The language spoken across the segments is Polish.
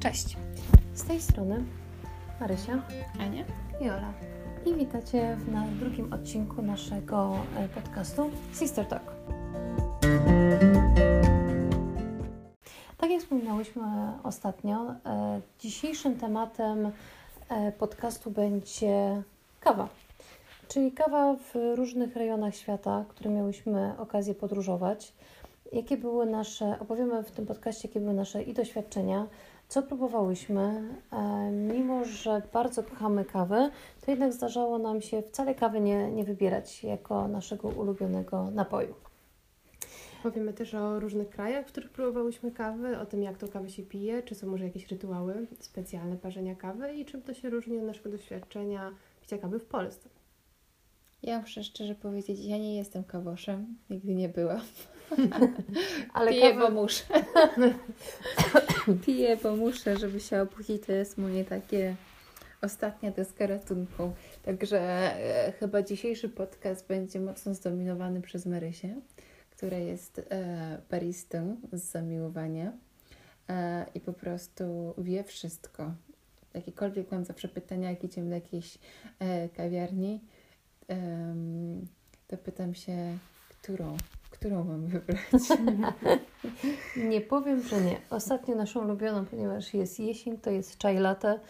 Cześć. Z tej strony Marysia Ania? i Ola. I witacie w na drugim odcinku naszego e, podcastu Sister Talk. Tak jak wspominałyśmy ostatnio, e, dzisiejszym tematem e, podcastu będzie kawa. Czyli kawa w różnych rejonach świata, które miałyśmy okazję podróżować. Jakie były nasze, opowiemy w tym podcaście, jakie były nasze i doświadczenia, co próbowałyśmy. E, mimo, że bardzo kochamy kawę, to jednak zdarzało nam się wcale kawy nie, nie wybierać jako naszego ulubionego napoju. Powiemy też o różnych krajach, w których próbowałyśmy kawy, o tym jak tą kawę się pije, czy są może jakieś rytuały specjalne parzenia kawy i czym to się różni od naszego doświadczenia picia kawy w Polsce. Ja muszę szczerze powiedzieć, ja nie jestem kawoszem, nigdy nie byłam. Ale Piję, kawę- bo muszę. Piję, bo muszę, żeby się obudzić. To jest moje takie ostatnia deska ratunku. Także e, chyba dzisiejszy podcast będzie mocno zdominowany przez Marysię, która jest e, baristą z zamiłowania e, i po prostu wie wszystko. Jakiekolwiek mam zawsze pytania, jak idziemy do jakiejś e, kawiarni, to pytam się, którą, którą mam wybrać. Nie powiem, że nie. Ostatnio naszą ulubioną, ponieważ jest jesień, to jest chai latte.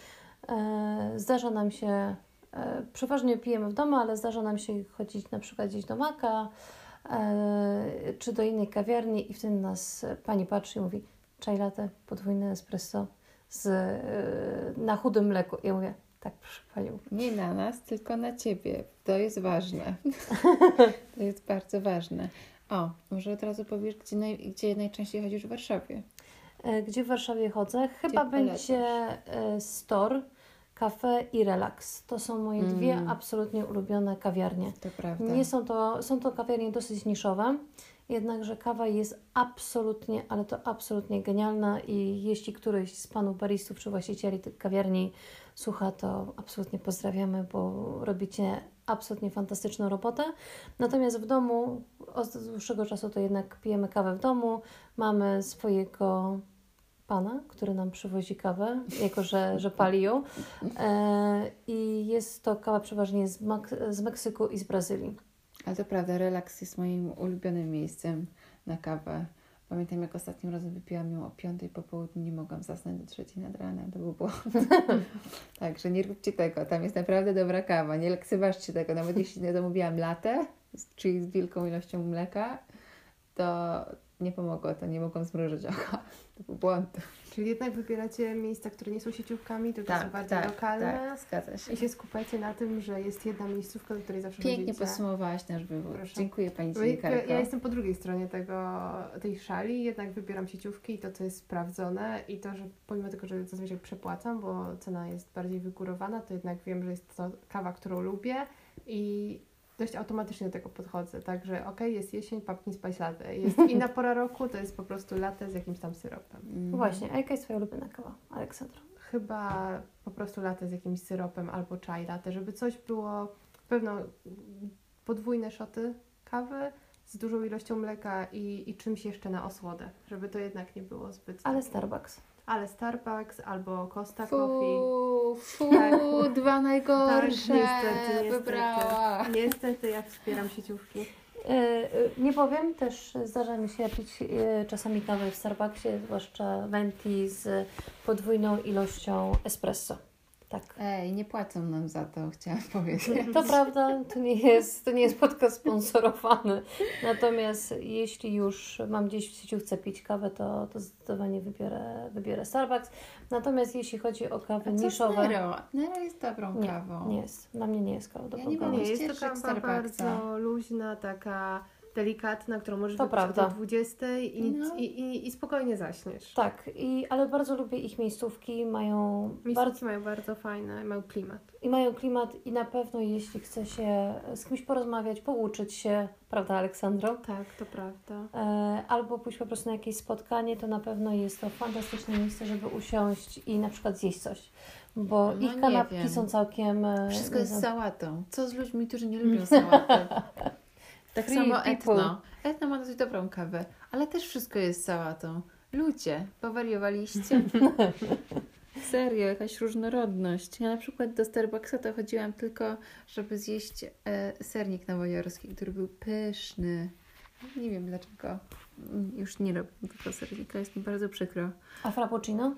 E, Zdarza nam się, e, przeważnie pijemy w domu, ale zdarza nam się chodzić na przykład gdzieś do Maka e, czy do innej kawiarni i wtedy nas pani patrzy i mówi chai latte, podwójne espresso z, na chudym mleku. Ja mówię, tak proszę Panią. Nie na nas, tylko na ciebie. To jest ważne. to jest bardzo ważne. O, może od razu powiesz, gdzie, naj, gdzie najczęściej chodzisz w Warszawie. E, Gdzie w Warszawie chodzę? Chyba będzie e, Store, Cafe i Relax. To są moje dwie Mm. absolutnie ulubione kawiarnie. To prawda. Nie są to, są to kawiarnie dosyć niszowe, jednakże kawa jest absolutnie, ale to absolutnie genialna i jeśli któryś z panów baristów czy właścicieli tych kawiarni słucha, to absolutnie pozdrawiamy, bo robicie absolutnie fantastyczną robotę. Natomiast w domu od dłuższego czasu to jednak pijemy kawę w domu, mamy swojego pana, który nam przywozi kawę, jako że, że pali ją. E, I jest to kawa przeważnie z, Mak- z Meksyku i z Brazylii. Ale to prawda, relaks jest moim ulubionym miejscem na kawę. Pamiętam, jak ostatnim razem wypiłam ją o piątej po południu, nie mogłam zasnąć do trzeciej nad ranem. To był błąd. Także nie róbcie tego. Tam jest naprawdę dobra kawa. Nie lekceważcie tego. Nawet jeśli nie zamówiłam latę, czyli z wielką ilością mleka, to nie pomogło to. Nie mogłam zmrużyć oka. To był błąd. Czyli jednak wybieracie miejsca, które nie są sieciówkami, tylko są bardziej tak, lokalne tak, zgadza się. i się skupiacie na tym, że jest jedna miejscówka, do której zawsze Pięknie chodzicie. podsumowałaś nasz wybór. Proszę. Dziękuję Pani jakby dziennikarko. ja jestem po drugiej stronie tego, tej szali, jednak wybieram sieciówki i to, co jest sprawdzone i to, że pomimo tego, że zazwyczaj przepłacam, bo cena jest bardziej wygórowana, to jednak wiem, że jest to kawa, którą lubię i dość automatycznie do tego podchodzę. Także okej, jest jesień, pumpkin spice latte. Jest inna pora roku, to jest po prostu latte z jakimś tam syropem. Mm. Właśnie, a jaka jest Twoja ulubiona kawa, Aleksandro? Chyba po prostu latte z jakimś syropem albo chai latte, żeby coś było, pewno podwójne szoty kawy z dużą ilością mleka i, i czymś jeszcze na osłodę, żeby to jednak nie było zbyt... Ale Starbucks. Ale Starbucks albo Costa Coffee. Fu, fu, Tak. dwa najgorsze. niestety, niestety. Wybrała. Niestety ja wspieram sieciówki. E, e, Nie powiem, też zdarza mi się pić e, czasami kawę w Starbucksie, zwłaszcza venti z podwójną ilością espresso. Tak. Ej, nie płacą nam za to, chciałam powiedzieć. To prawda, to nie jest, to nie jest podcast sponsorowany. Natomiast jeśli już mam gdzieś w sieciówce pić kawę, to, to zdecydowanie wybiorę, wybiorę Starbucks. Natomiast jeśli chodzi o kawy A co niszowe, Nero? Nero jest dobrą nie, kawą. nie jest. Dla mnie nie jest kawa do Ja nie mam Nie, jest to kawa Starbucksa. bardzo luźna, taka delikatna, którą możesz To wypić prawda. o 20 i, No. i, i, i spokojnie zaśniesz. Tak, i, ale bardzo lubię ich miejscówki, mają Miejscówki bardzo mają bardzo fajne, mają klimat. i mają klimat i na pewno jeśli chce się z kimś porozmawiać, pouczyć się, prawda Aleksandro? Tak, to prawda. E, albo pójść po prostu na jakieś spotkanie, to na pewno jest to fantastyczne miejsce, żeby usiąść i na przykład zjeść coś. Bo No ich kanapki wiem. są całkiem... e, Wszystko jest nie z sałatą. Co z ludźmi, którzy nie lubią sałaty? Tak Free samo people. Etno. Etno ma dosyć dobrą kawę, ale też wszystko jest sałatą. Ludzie, powariowaliście? Serio, jakaś różnorodność. Ja na przykład do Starbucksa to chodziłam tylko, żeby zjeść e, sernik nowojorski, który był pyszny. Nie wiem dlaczego. Mm, Już nie robię tego sernika, jest mi bardzo przykro. A frappuccino?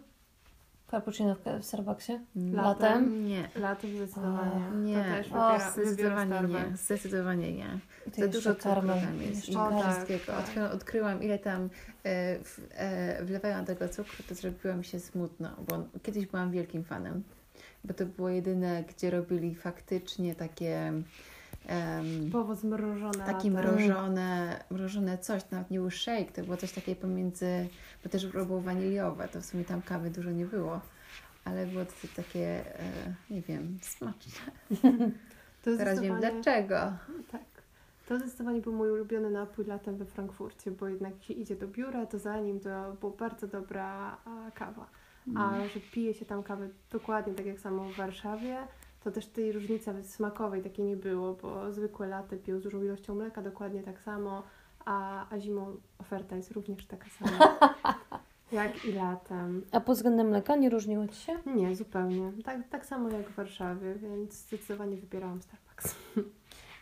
Frappuccino w, w Starbucksie? Mm, Latem? Nie. Latem zdecydowanie. Nie, To też o, wybiera, Zdecydowanie nie. Zdecydowanie nie. Za dużo karmel. tam jest. I O, tak, wszystkiego. tak. Odkryłam, odkryłam, ile tam e, w, e, wlewałam tego cukru, to zrobiło mi się smutno, bo kiedyś byłam wielkim fanem, bo to było jedyne, gdzie robili faktycznie takie em, Typowo zmrożone takie latem. mrożone, mrożone coś, nawet nie był shake, to było coś takie pomiędzy, bo też było waniliowe, to w sumie tam kawy dużo nie było, ale było to takie, e, nie wiem, smaczne. To Teraz wiem dlaczego. Tak. To zdecydowanie był mój ulubiony napój latem we Frankfurcie, bo jednak jak się idzie do biura, to za nim to była bardzo dobra kawa. A że pije się tam kawę dokładnie tak jak samo w Warszawie, to też tej różnicy smakowej takiej nie było, bo zwykłe latte piją z dużą ilością mleka dokładnie tak samo, a, a zimą oferta jest również taka sama. jak i latem. A pod względem mleka nie różniło Ci się? Nie, zupełnie. Tak, tak samo jak w Warszawie, więc zdecydowanie wybierałam Starbucks.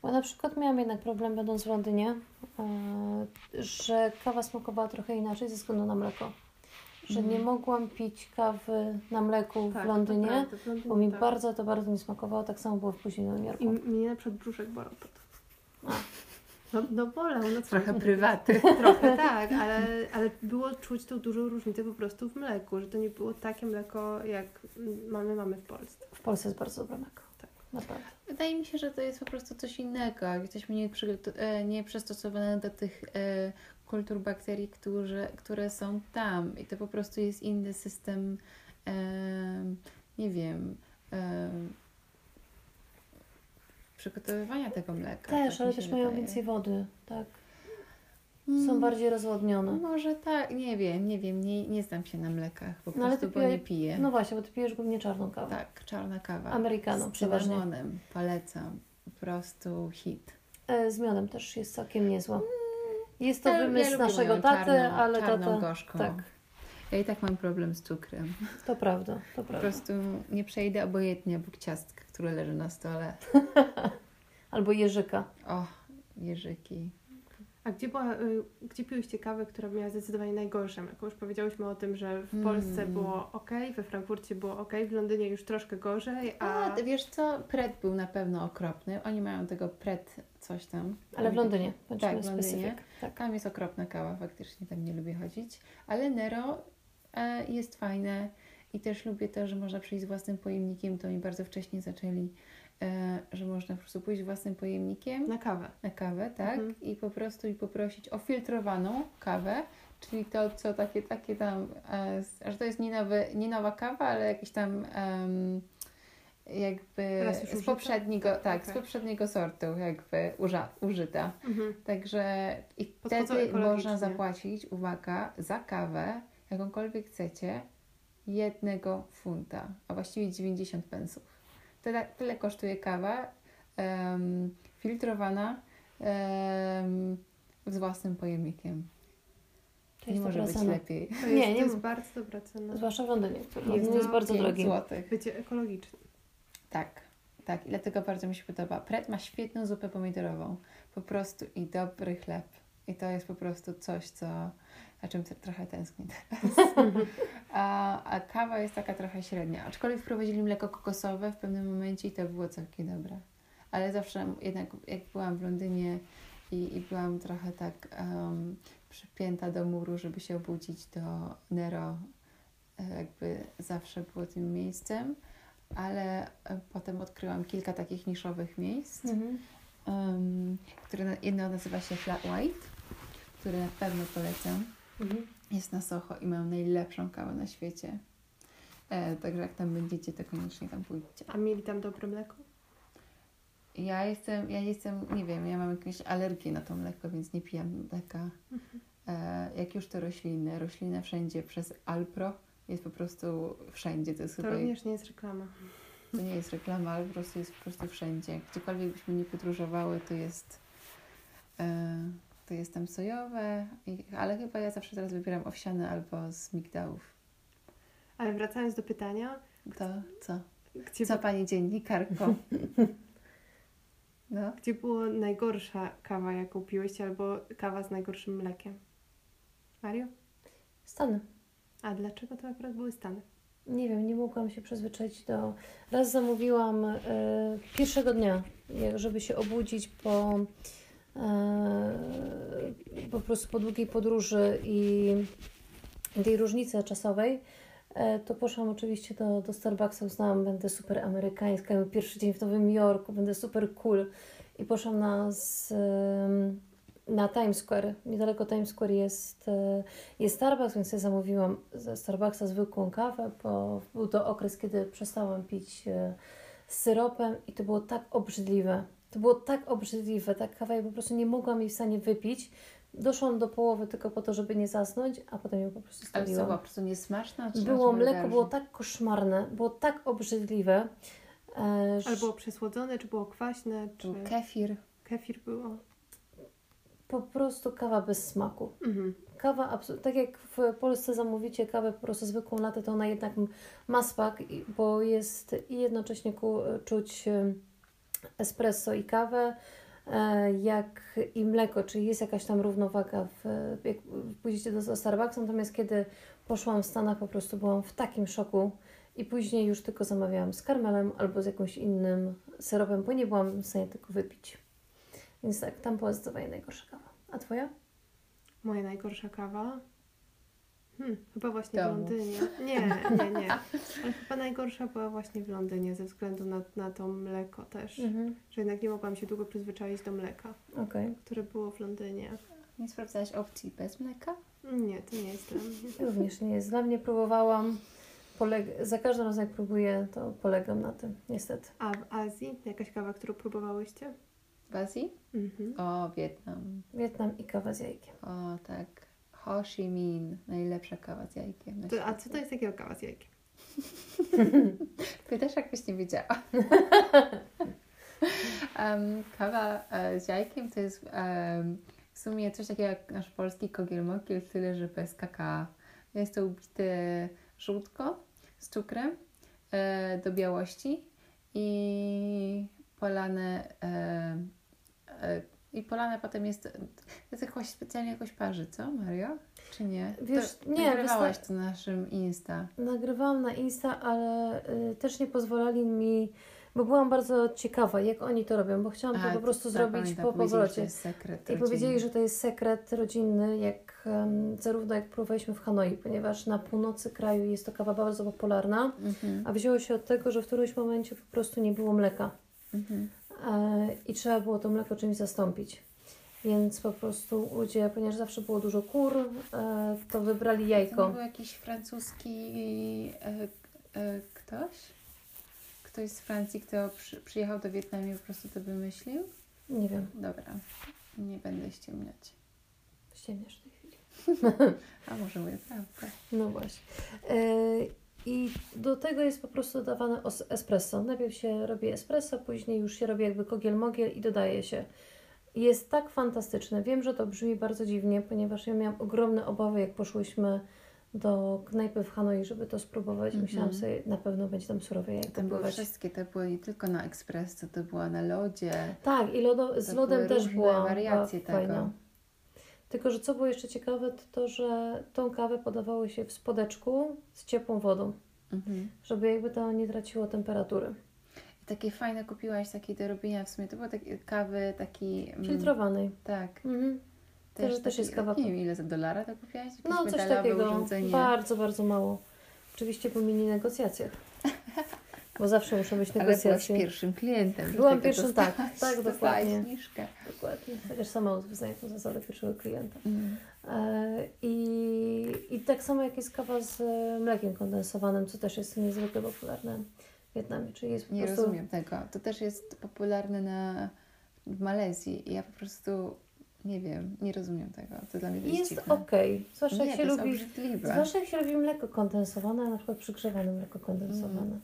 Bo na przykład miałam jednak problem będąc w Londynie, e, że kawa smakowała trochę inaczej ze względu na mleko. Że Mhm. nie mogłam pić kawy na mleku Tak, w Londynie, prawda, w Londynie bo mi tak. bardzo to bardzo nie smakowało. Tak samo było w później w Nowym I Jorku. m- mnie na przykład brzuszek bolał. No, no bolał, no co? Trochę prywaty. Trochę tak, ale, ale było czuć tą dużą różnicę po prostu w mleku, że to nie było takie mleko, jak mamy, mamy w Polsce. W Polsce jest bardzo dobre mleko. Tak. Naprawdę. Wydaje mi się, że to jest po prostu coś innego. Jesteśmy nie, przygoto- nie przystosowane do tych e, kultur bakterii, którzy, które są tam. I to po prostu jest inny system, e, nie wiem, e, przygotowywania tego mleka. Też, tak ale też mają więcej wody, tak. Mm, Są bardziej rozwodnione. Może tak, nie wiem, nie wiem, nie, nie znam się na mlekach, po No, prostu bo pije- nie piję. No właśnie, bo Ty pijesz głównie czarną kawę. Tak, czarna kawa. Americano z przeważnie. cynamonem, polecam. Po prostu hit. E, z miodem też jest całkiem niezła. Jest to Ja- ja wymysł lubię naszego taty, czarną- ale czarną tata... gorzką. Tak, Ja i tak mam problem z cukrem. to prawda, to Po prawda. prostu nie przejdę obojętnie obok ciastka, które leży na stole. Albo jeżyka. O, jeżyki. A gdzie, była, y, gdzie piłyście kawę, która miała zdecydowanie najgorsze mleko? Już powiedziałyśmy o tym, że w Mm. Polsce było ok, we Frankfurcie było ok, w Londynie już troszkę gorzej, a... A, wiesz co? Pret był na pewno okropny. Oni mają tego pret coś tam. Ale w Londynie, Tak, w Londynie. Tak. Tam jest okropna kawa, faktycznie tam nie lubię chodzić. Ale Nero e, jest fajne i też lubię to, że można przyjść z własnym pojemnikiem. To mi bardzo wcześnie zaczęli, że można po prostu pójść własnym pojemnikiem. Na kawę. na kawę, tak? Mhm. I po prostu i poprosić o filtrowaną kawę, czyli to, co takie, takie tam, e, że to jest nie, nowy, nie nowa kawa, ale jakieś tam em, jakby z użyta? poprzedniego, tak, z poprzedniego sortu jakby uża, użyta. Mhm. Także i Podchodzą wtedy można zapłacić, uwaga, za kawę, jakąkolwiek chcecie, jednego funta, a właściwie 90 pensów. Tyle, tyle kosztuje kawa em, filtrowana em, z własnym pojemnikiem. To nie jest może być cena. lepiej. To jest, Nie, nie to jest bardzo dobra cena. Zwłaszcza w Londynie. Londyn Jest jest, bardzo 5 drogi. złotych. Bycie ekologicznym. Tak, tak. I dlatego bardzo mi się podoba. Pret ma świetną zupę pomidorową. Po prostu i dobry chleb. I to jest po prostu coś, co, na czym trochę tęsknię teraz. a, a kawa jest taka trochę średnia. Aczkolwiek wprowadzili mleko kokosowe w pewnym momencie i to było całkiem dobre. Ale zawsze jednak jak byłam w Londynie i, i byłam trochę tak um, przypięta do muru, żeby się obudzić do Nero, e, jakby zawsze było tym miejscem ale e, potem odkryłam kilka takich niszowych miejsc, Mhm. em, które jedno nazywa się Flat White, które na pewno polecam. Mhm. Jest na Soho i mają najlepszą kawę na świecie. E, także jak tam będziecie, to koniecznie tam pójdźcie. A mieli tam dobre mleko? Ja jestem, ja jestem, nie wiem, ja mam jakąś alergię na to mleko, więc nie pijam mleka. E, jak już to rośliny, rośliny wszędzie przez Alpro jest po prostu wszędzie. To jest To chyba również nie jest reklama. To nie jest reklama, ale po prostu jest po prostu wszędzie. Gdziekolwiek byśmy nie podróżowały, to jest, e, to jest tam sojowe, i, ale chyba ja zawsze teraz wybieram owsiane albo z migdałów. Ale wracając do pytania, To co? gdzie, Co pani dziennikarko? No. gdzie była najgorsza kawa, jaką piłyście, albo kawa z najgorszym mlekiem? Mario? Stany. A dlaczego to akurat były Stany? Nie wiem, nie mogłam się przyzwyczaić do. Raz zamówiłam e, pierwszego dnia, żeby się obudzić po po prostu po długiej podróży i tej różnicy czasowej. E, to poszłam oczywiście do, do Starbucksa, uznałam, będę super amerykańska, mój pierwszy dzień w Nowym Jorku, będę super cool. I poszłam na, z, na Times Square. Niedaleko Times Square jest, e, jest Starbucks, więc ja zamówiłam ze Starbucksa zwykłą kawę, bo był to okres, kiedy przestałam pić e, z syropem i to było tak obrzydliwe. To było tak obrzydliwe, ta kawa, ja po prostu nie mogłam jej w stanie wypić. Doszłam do połowy tylko po to, żeby nie zasnąć, a potem ją po prostu Ale stawiłam. była po prostu niesmaczna? Czy Było mleko, było tak koszmarne, było tak obrzydliwe. E, Albo było przesłodzone, czy było kwaśne, czy kefir. kefir było? po prostu kawa bez smaku. Mhm. Kawa, tak jak w Polsce zamówicie kawę po prostu zwykłą latę, to ona jednak ma smak, bo jest i jednocześnie ku, czuć espresso i kawę, e, jak i mleko, czyli jest jakaś tam równowaga, w, jak pójdziecie do, do Starbucksa, natomiast kiedy poszłam w Stanach, po prostu byłam w takim szoku i później już tylko zamawiałam z karmelem albo z jakimś innym syropem, bo nie byłam w stanie tego wypić. Więc tak, tam była zdecydowanie najgorsza kawa. A Twoja? Moja najgorsza kawa? Hmm, chyba właśnie w Domu. Londynie. Nie, nie, nie. Ale chyba najgorsza była właśnie w Londynie ze względu na, na to mleko też. Mhm. Że jednak nie mogłam się długo przyzwyczaić do mleka, Okej. które było w Londynie. Nie sprawdzałaś opcji bez mleka? Nie, to nie jest dla mnie. Również nie jest. Dla mnie próbowałam. Poleg- za każdym razem jak próbuję, to polegam na tym, niestety. A w Azji jakaś kawa, którą próbowałyście? W Azji? Mhm. O, Wietnam. Wietnam i kawa z jajkiem. O, tak. Ho Chi Minh. Najlepsza kawa z jajkiem To, a co to jest takiego kawa z jajkiem? Pytasz, jakbyś nie wiedziała. Em, kawa e, z jajkiem to jest w sumie coś takiego jak nasz polski kogiel-mogiel, tyle że bez kakao. Jest to ubite żółtko z cukrem e, do białości i polane e, e, i polane potem jest to jest jakoś specjalnie jakoś parzy, co Mario? Czy nie? Wiesz, to, nie, Nagrywałaś to na naszym Insta. Nagrywałam na Insta, ale y, też nie pozwolali mi, bo byłam bardzo ciekawa, jak oni to robią, bo chciałam to A, po prostu tak, zrobić pamiętam, po powiedzieli, że to powrocie. jest sekret I powiedzieli, rodzinny. że to jest sekret rodzinny, jak em, zarówno jak próbowaliśmy w Hanoi, ponieważ na północy kraju jest to kawa bardzo popularna, Mhm, a wzięło się od tego, że w którymś momencie po prostu nie było mleka. mhm. E, i trzeba było to mleko czymś zastąpić. Więc po prostu ludzie, ponieważ zawsze było dużo kur, e, to wybrali To jajko. był jakiś francuski e, ktoś? Ktoś z Francji, kto przy, przyjechał do Wietnamu i po prostu to wymyślił? Nie wiem, Dobra, nie będę ściemniać. ściemniasz w tej chwili. A może mówię prawdę. No właśnie. I do tego jest po prostu dodawane espresso. Najpierw się robi espresso, później już się robi jakby kogiel-mogiel i dodaje się. Jest tak fantastyczne. Wiem, że to brzmi bardzo dziwnie, ponieważ ja miałam ogromne obawy, jak poszłyśmy do knajpy w Hanoi, żeby to spróbować. Mhm. Myślałam sobie, na pewno będzie tam surowe jajko Tam były pływać. wszystkie, to było nie tylko na espresso, to była na lodzie. Tak, i lodo, z lodem też różne była wariacje fajna. Tylko, że co było jeszcze ciekawe, to to, że tą kawę podawało się w spodeczku z ciepłą wodą, Mhm. żeby jakby to nie traciło temperatury. I takie fajne kupiłaś, takie do robienia w sumie. To były takie kawy, taki... mm, Filtrowanej. Tak. Mhm. Też- też jest kawa- Nie wiem, ile za dolara to kupiłaś? Jakieś No, coś takiego. urządzenie. Bardzo, bardzo mało. Oczywiście po mini negocjacjach. Bo zawsze muszą być Ale byłaś negocjacje. pierwszym klientem. Byłam pierwszym, tak, tak, dokładnie. zniżkę. Dokładnie. Chociaż sama uznaję tę zasadę pierwszego klienta. Mm. E, I, I tak samo jak jest kawa z e, mlekiem kondensowanym, co też jest niezwykle popularne w Wietnamie. Czyli jest po Nie prostu... rozumiem tego. To też jest popularne na, w Malezji i ja po prostu nie wiem, nie rozumiem tego. To dla mnie jest, Jest okej. Zwłaszcza Nie, jak się to jest lubi. Zwłaszcza jak się robi mleko kondensowane, a na przykład przygrzewane mleko kondensowane. Mm.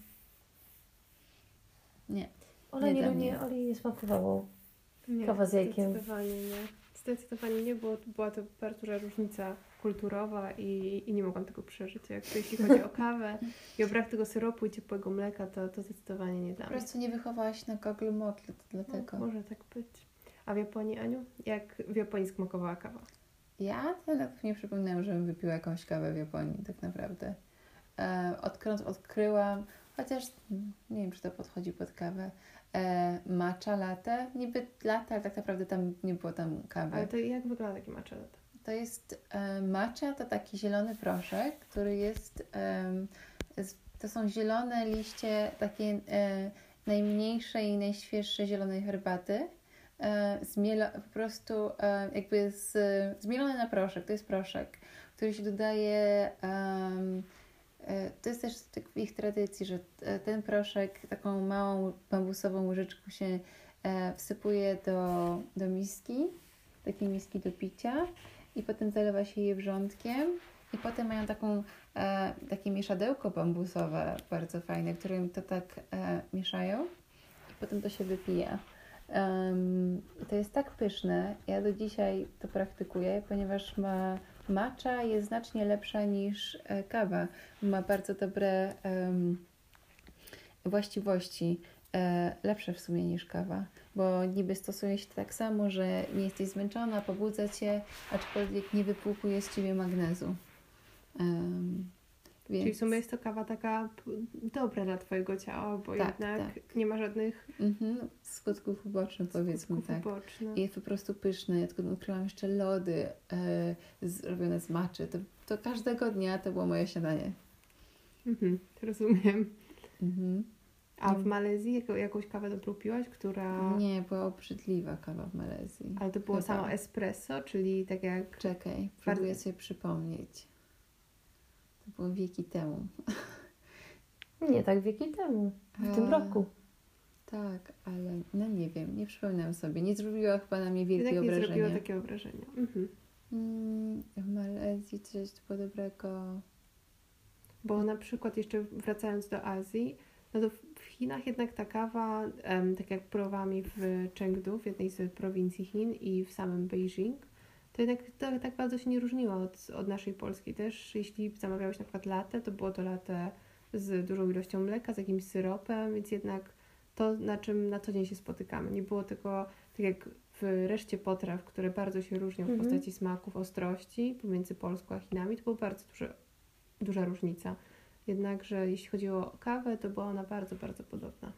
Nie. Ole Nie nie, nie. Oli nie smakowało. Nie, Kawa z jajkiem. Zdecydowanie nie. Zdecydowanie nie, bo była to bardzo duża różnica kulturowa i, i nie mogłam tego przeżyć. Jak to, jeśli chodzi o kawę i o brak tego syropu i ciepłego mleka, to, to zdecydowanie nie dla Po mnie. prostu nie wychowałaś na goglu mogli, to dlatego. No, może tak być. A w Japonii, Aniu? Jak w Japonii smakowała kawa? Ja nawet nie przypominam, żebym wypiła jakąś kawę w Japonii, tak naprawdę. E, odkąd odkryłam, chociaż nie wiem, czy to podchodzi pod kawę, e, matcha latte, niby latte, ale tak naprawdę tam nie było tam kawy. Ale to jak wygląda taki matcha latte? To jest e, matcha, to taki zielony proszek, który jest, z, to są zielone liście, takie e, najmniejsze i najświeższe zielonej herbaty. E, zmielo, po prostu e, jakby z, zmielone na proszek, to jest proszek, który się dodaje, e, to jest też w ich tradycji, że e, ten proszek taką małą bambusową łyżeczką się e, wsypuje do, do miski, takiej miski do picia i potem zalewa się je wrzątkiem i potem mają taką, e, takie mieszadełko bambusowe bardzo fajne, którym to tak e, mieszają i potem to się wypija. Em, to jest tak pyszne, ja do dzisiaj to praktykuję, ponieważ ma matcha jest znacznie lepsza niż e, kawa. Ma bardzo dobre em, właściwości, e, lepsze w sumie niż kawa, bo niby stosuje się tak samo, że nie jesteś zmęczona, pobudza cię, aczkolwiek nie wypłukuje z ciebie magnezu. Em, więc... Czyli w sumie jest to kawa taka dobra dla Twojego ciała, bo Tak, jednak tak. nie ma żadnych Mhm, skutków ubocznych powiedzmy skutków tak. ubocznych. I jest po prostu pyszne. Ja tylko odkryłam jeszcze lody e, zrobione z maczy. To, to każdego dnia to było moje śniadanie. Mhm, rozumiem. Mhm. A w Mm. Malezji jakąś kawę dobrą piłaś, która... Nie, była obrzydliwa kawa w Malezji. Ale to było Chyba. samo espresso, czyli tak jak... Czekaj, próbuję sobie przypomnieć. Było wieki temu. Nie tak wieki temu, w tym A, roku. Tak, ale no nie wiem, nie przypominam sobie. Nie zrobiła chyba na mnie Jednak wielkiego nie wrażenia. zrobiło takiego wrażenia. Mhm. Mm, w Malezji coś było dobrego. Bo na przykład jeszcze wracając do Azji, no to w Chinach jednak ta kawa, tak jak próbowałam w Chengdu, w jednej z prowincji Chin i w samym Beijing, to jednak tak, tak bardzo się nie różniła od, od naszej polskiej. Też jeśli zamawiałeś na przykład latte, to było to latte z dużą ilością mleka, z jakimś syropem, więc jednak to, na czym na co dzień się spotykamy. Nie było tylko, tak jak w reszcie potraw, które bardzo się różnią w Mhm. postaci smaków, ostrości pomiędzy Polską a Chinami, to była bardzo duże, duża różnica. Jednakże jeśli chodziło o kawę, to była ona bardzo, bardzo podobna.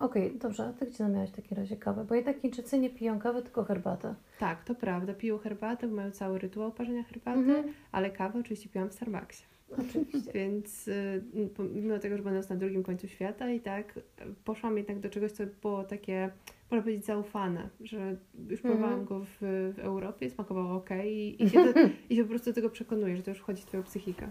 Okej, dobrze, a ty gdzie miałeś w takim razie kawę? Bo jednak Chińczycy nie piją kawy, tylko herbatę. Tak, to prawda. Piją herbatę, mają cały rytuał parzenia herbaty, Mhm. ale kawę oczywiście piłam w Starbucksie. Oczywiście. Więc y, pomimo tego, że będąc na drugim końcu świata i tak poszłam jednak do czegoś, co było takie, można powiedzieć, zaufane, że już Mhm. próbowałam go w, w Europie, smakowało ok i, i, się to, i się po prostu do tego przekonuję, że to już wchodzi w Twoją psychikę.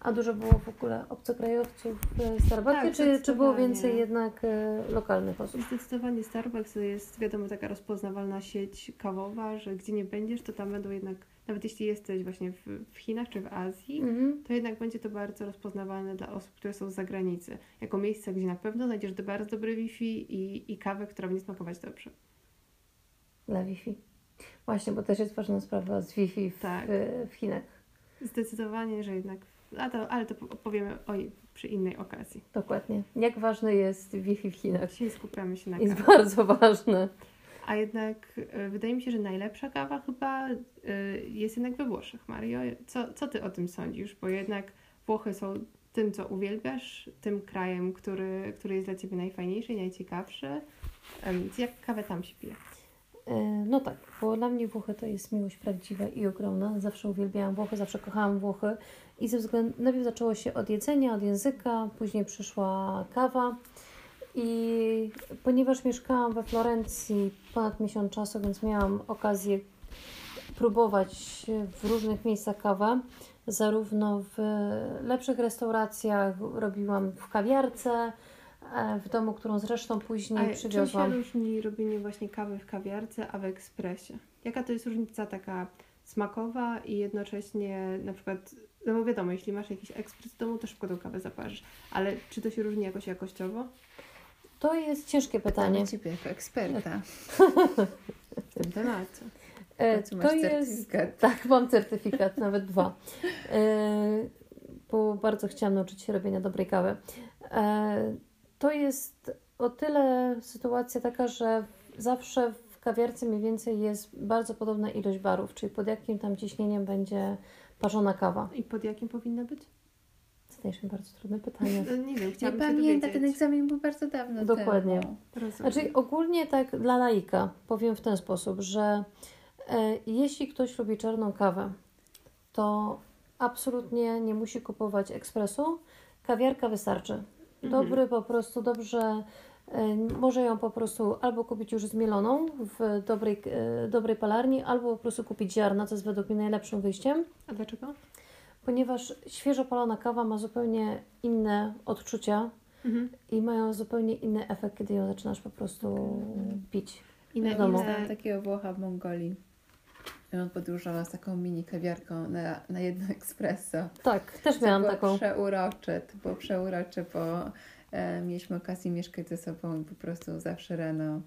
A dużo było w ogóle obcokrajowców w Starbucksie, Tak, czy, czy było więcej jednak e, lokalnych osób? Zdecydowanie Starbucks jest, wiadomo, taka rozpoznawalna sieć kawowa, że gdzie nie będziesz, to tam będą jednak, nawet jeśli jesteś właśnie w, w Chinach czy w Azji, Mhm. to jednak będzie to bardzo rozpoznawalne dla osób, które są z zagranicy. Jako miejsce, gdzie na pewno znajdziesz do bardzo dobre Wi-Fi i, i kawę, która będzie smakować dobrze. Dla Wi-Fi. Właśnie, bo też jest ważna sprawa z Wi-Fi w, Tak. w Chinach. Zdecydowanie, że jednak, to, ale to opowiemy o, przy innej okazji. Dokładnie. Jak ważne jest Wi-Fi w Chinach? Dzisiaj skupiamy się na Jest kawie. bardzo ważne. A jednak e, wydaje mi się, że najlepsza kawa chyba e, jest jednak we Włoszech. Mario, co, co ty o tym sądzisz? Bo jednak Włochy są tym, co uwielbiasz, tym krajem, który, który jest dla ciebie najfajniejszy i najciekawszy. Jak kawę tam się pije? E, No tak, bo dla mnie Włochy to jest miłość prawdziwa i ogromna. Zawsze uwielbiałam Włochy, zawsze kochałam Włochy. I ze względu, najpierw zaczęło się od jedzenia, od języka, później przyszła kawa. I ponieważ mieszkałam we Florencji ponad miesiąc czasu, więc miałam okazję próbować w różnych miejscach kawę, zarówno w lepszych restauracjach, robiłam w kawiarce, w domu, którą zresztą później A czym się przywiozłam. różni robienie właśnie kawy w kawiarce, a w ekspresie? Jaka to jest różnica taka smakowa i jednocześnie na przykład, no bo wiadomo, jeśli masz jakiś ekspres w domu, to szybko tą kawę zaparzysz, ale czy to się różni jakoś jakościowo? To jest ciężkie pytanie. Pytanie Ciebie jako eksperta. tym temacie. E, masz certyfikat. Tak, mam certyfikat, nawet dwa. E, bo bardzo chciałam nauczyć się robienia dobrej kawy. To jest o tyle sytuacja taka, że zawsze w kawiarce mniej więcej jest bardzo podobna ilość barów, czyli pod jakim tam ciśnieniem będzie parzona kawa. I pod jakim powinna być? Zadajesz mi bardzo trudne pytanie. No, nie wiem, chciałabym się pamiętam, ten egzamin był bardzo dawno Dokładnie. temu. Znaczy ogólnie tak dla laika powiem w ten sposób, że e, jeśli ktoś lubi czarną kawę, to absolutnie nie musi kupować ekspresu. Kawiarka wystarczy. Dobry po prostu, dobrze e, może ją po prostu albo kupić już zmieloną w dobrej, e, dobrej palarni, albo po prostu kupić ziarna, co jest według mnie najlepszym wyjściem, A dlaczego? ponieważ świeżo palona kawa ma zupełnie inne odczucia Mhm. i mają zupełnie inny efekt, kiedy ją zaczynasz po prostu pić. I na. Znam takiego Włocha w Mongolii. I on podróżował z taką mini kawiarką na, na jedno espresso. Tak, też miałam było taką. przeurocze, to było przeurocze, bo e, mieliśmy okazję mieszkać ze sobą i po prostu zawsze rano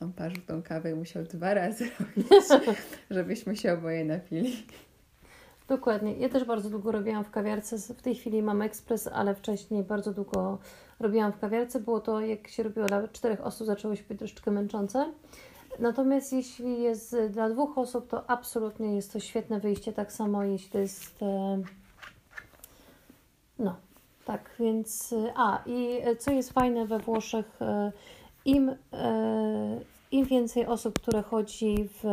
on parzył tą kawę i musiał dwa razy robić, żebyśmy się oboje napili. Dokładnie. Ja też bardzo długo robiłam w kawiarce. W tej chwili mam ekspres, ale wcześniej bardzo długo robiłam w kawiarce. Było to, jak się robiło dla czterech osób, zaczęło się być troszeczkę męczące. Natomiast jeśli jest dla dwóch osób, to absolutnie jest to świetne wyjście. Tak samo jeśli to jest. e, No, tak, więc. e, A, i e, co jest fajne we Włoszech, im, im więcej osób, które chodzi w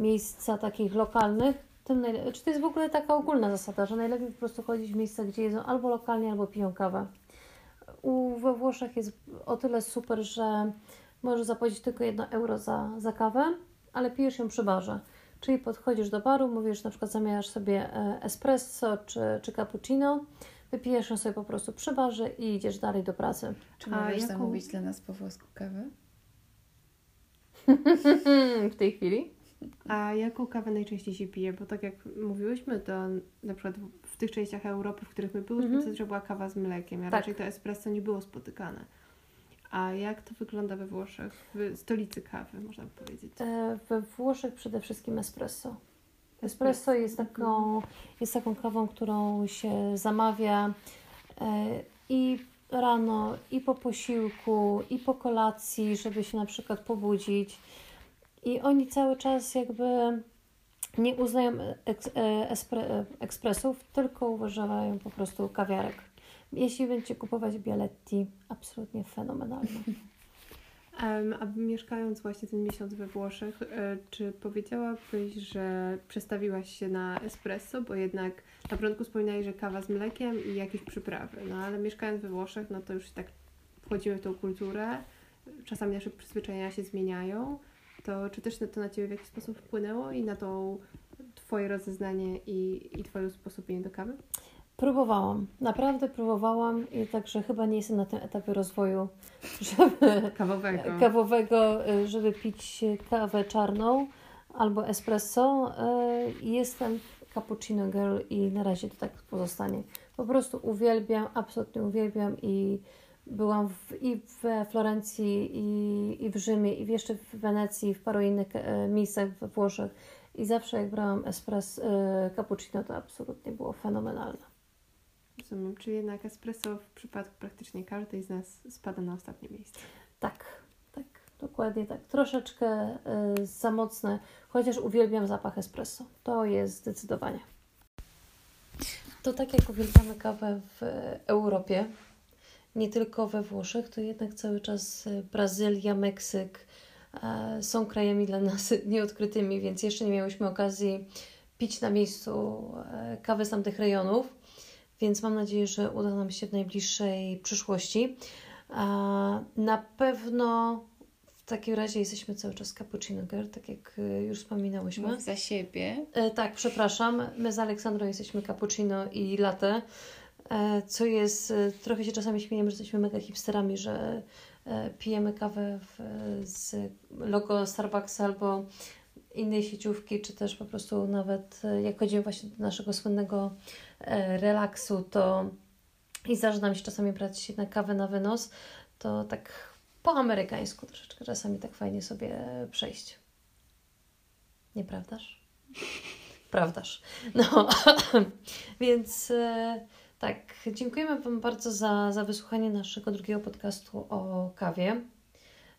miejsca takich lokalnych, tym najle- czy to jest w ogóle taka ogólna zasada, że najlepiej po prostu chodzić w miejsca, gdzie jedzą albo lokalnie, albo piją kawę. U, we Włoszech jest o tyle super, że możesz zapłacić tylko 1 euro za, za kawę, ale pijesz ją przy barze. Czyli podchodzisz do baru, mówisz na przykład zamieniasz sobie e, espresso czy, czy cappuccino, wypijesz ją sobie po prostu przy barze i idziesz dalej do pracy. Czy A możesz jaką- zamówić dla nas po włosku kawę? w tej chwili? A jaką kawę najczęściej się pije? Bo tak jak mówiłyśmy, to na przykład w tych częściach Europy, w których my byłyśmy, Mhm. to była kawa z mlekiem, a Tak. raczej to espresso nie było spotykane. A jak to wygląda we Włoszech, w stolicy kawy, można by powiedzieć? E, We Włoszech przede wszystkim espresso. Espresso jest taką, jest taką kawą, którą się zamawia e, i rano, i po posiłku, i po kolacji, żeby się na przykład pobudzić. I oni cały czas jakby nie uznają e, ekspresów, tylko uważają po prostu kawiarek. Jeśli będziecie kupować Bialetti, absolutnie fenomenalne. A mieszkając właśnie ten miesiąc we Włoszech, e, czy powiedziałabyś, że przestawiłaś się na espresso, bo jednak na początku wspominałeś, że kawa z mlekiem i jakieś przyprawy, no ale mieszkając we Włoszech, no to już tak wchodzimy w tą kulturę, czasami nasze przyzwyczajenia się zmieniają, to czy też to na Ciebie w jakiś sposób wpłynęło i na tą Twoje rozeznanie i, i Twoje usposobienie do kawy? Próbowałam, naprawdę próbowałam i także chyba nie jestem na tym etapie rozwoju, żeby Kawowego. kawowego, y, żeby pić kawę czarną albo espresso. Y, Jestem cappuccino girl i na razie to tak pozostanie. Po prostu uwielbiam, absolutnie uwielbiam i byłam w, i we Florencji, i, i w Rzymie, i jeszcze w Wenecji, w paru innych e, miejscach we Włoszech. I zawsze jak brałam espresso, cappuccino, to absolutnie było fenomenalne. Rozumiem, czy jednak espresso w przypadku praktycznie każdej z nas spada na ostatnie miejsce. Tak, tak, dokładnie tak. Troszeczkę y, za mocne, chociaż uwielbiam zapach espresso. To jest zdecydowanie. To tak jak uwielbiamy kawę w Europie, nie tylko we Włoszech, to jednak cały czas y, Brazylia, Meksyk e, są krajami dla nas nieodkrytymi, więc jeszcze nie miałyśmy okazji pić na miejscu e, kawy z tamtych rejonów, więc mam nadzieję, że uda nam się w najbliższej przyszłości. Na pewno w takim razie jesteśmy cały czas cappuccino girl, tak jak y, już wspominałyśmy. Mów za siebie. E, tak, przepraszam. My z Aleksandrą jesteśmy cappuccino i latte, e, co jest, e, trochę się czasami śmiejemy, że jesteśmy mega hipsterami, że e, pijemy kawę w, z logo Starbucksa albo innej sieciówki, czy też po prostu nawet e, jak chodzimy właśnie do naszego słynnego relaksu, to i zdarza nam się czasami brać jednak kawę na wynos, to tak po amerykańsku troszeczkę czasami tak fajnie sobie przejść. Nieprawdaż? Prawdaż. No, więc e, tak, dziękujemy Wam bardzo za, za wysłuchanie naszego drugiego podcastu o kawie.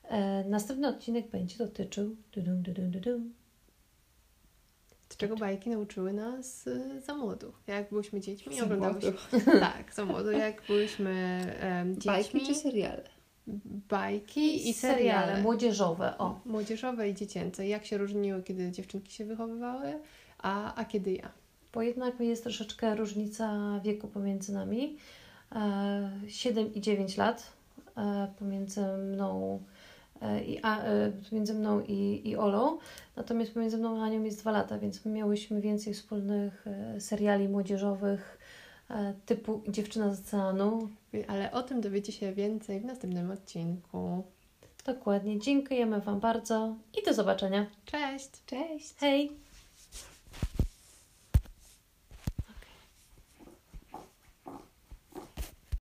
E, następny odcinek będzie dotyczył czego bajki nauczyły nas y, za młodu. Jak byłyśmy dziećmi, Za oglądałyśmy. Tak, za młodu. Jak byłyśmy em, dziećmi. Bajki czy seriale? bajki i seriale seriale. młodzieżowe. O, Młodzieżowe i dziecięce. Jak się różniły, kiedy dziewczynki się wychowywały, a, a kiedy ja. bo jednak jest troszeczkę różnica wieku pomiędzy nami. E, 7 i 9 lat e, pomiędzy mną i, a, e, pomiędzy mną i, i Olą. Natomiast pomiędzy mną a Anią jest 2 lata, więc my miałyśmy więcej wspólnych e, seriali młodzieżowych e, typu Dziewczyna z oceanu. Ale o tym dowiecie się więcej w następnym odcinku. Dokładnie. Dziękujemy Wam bardzo i do zobaczenia. Cześć! Cześć! Hej!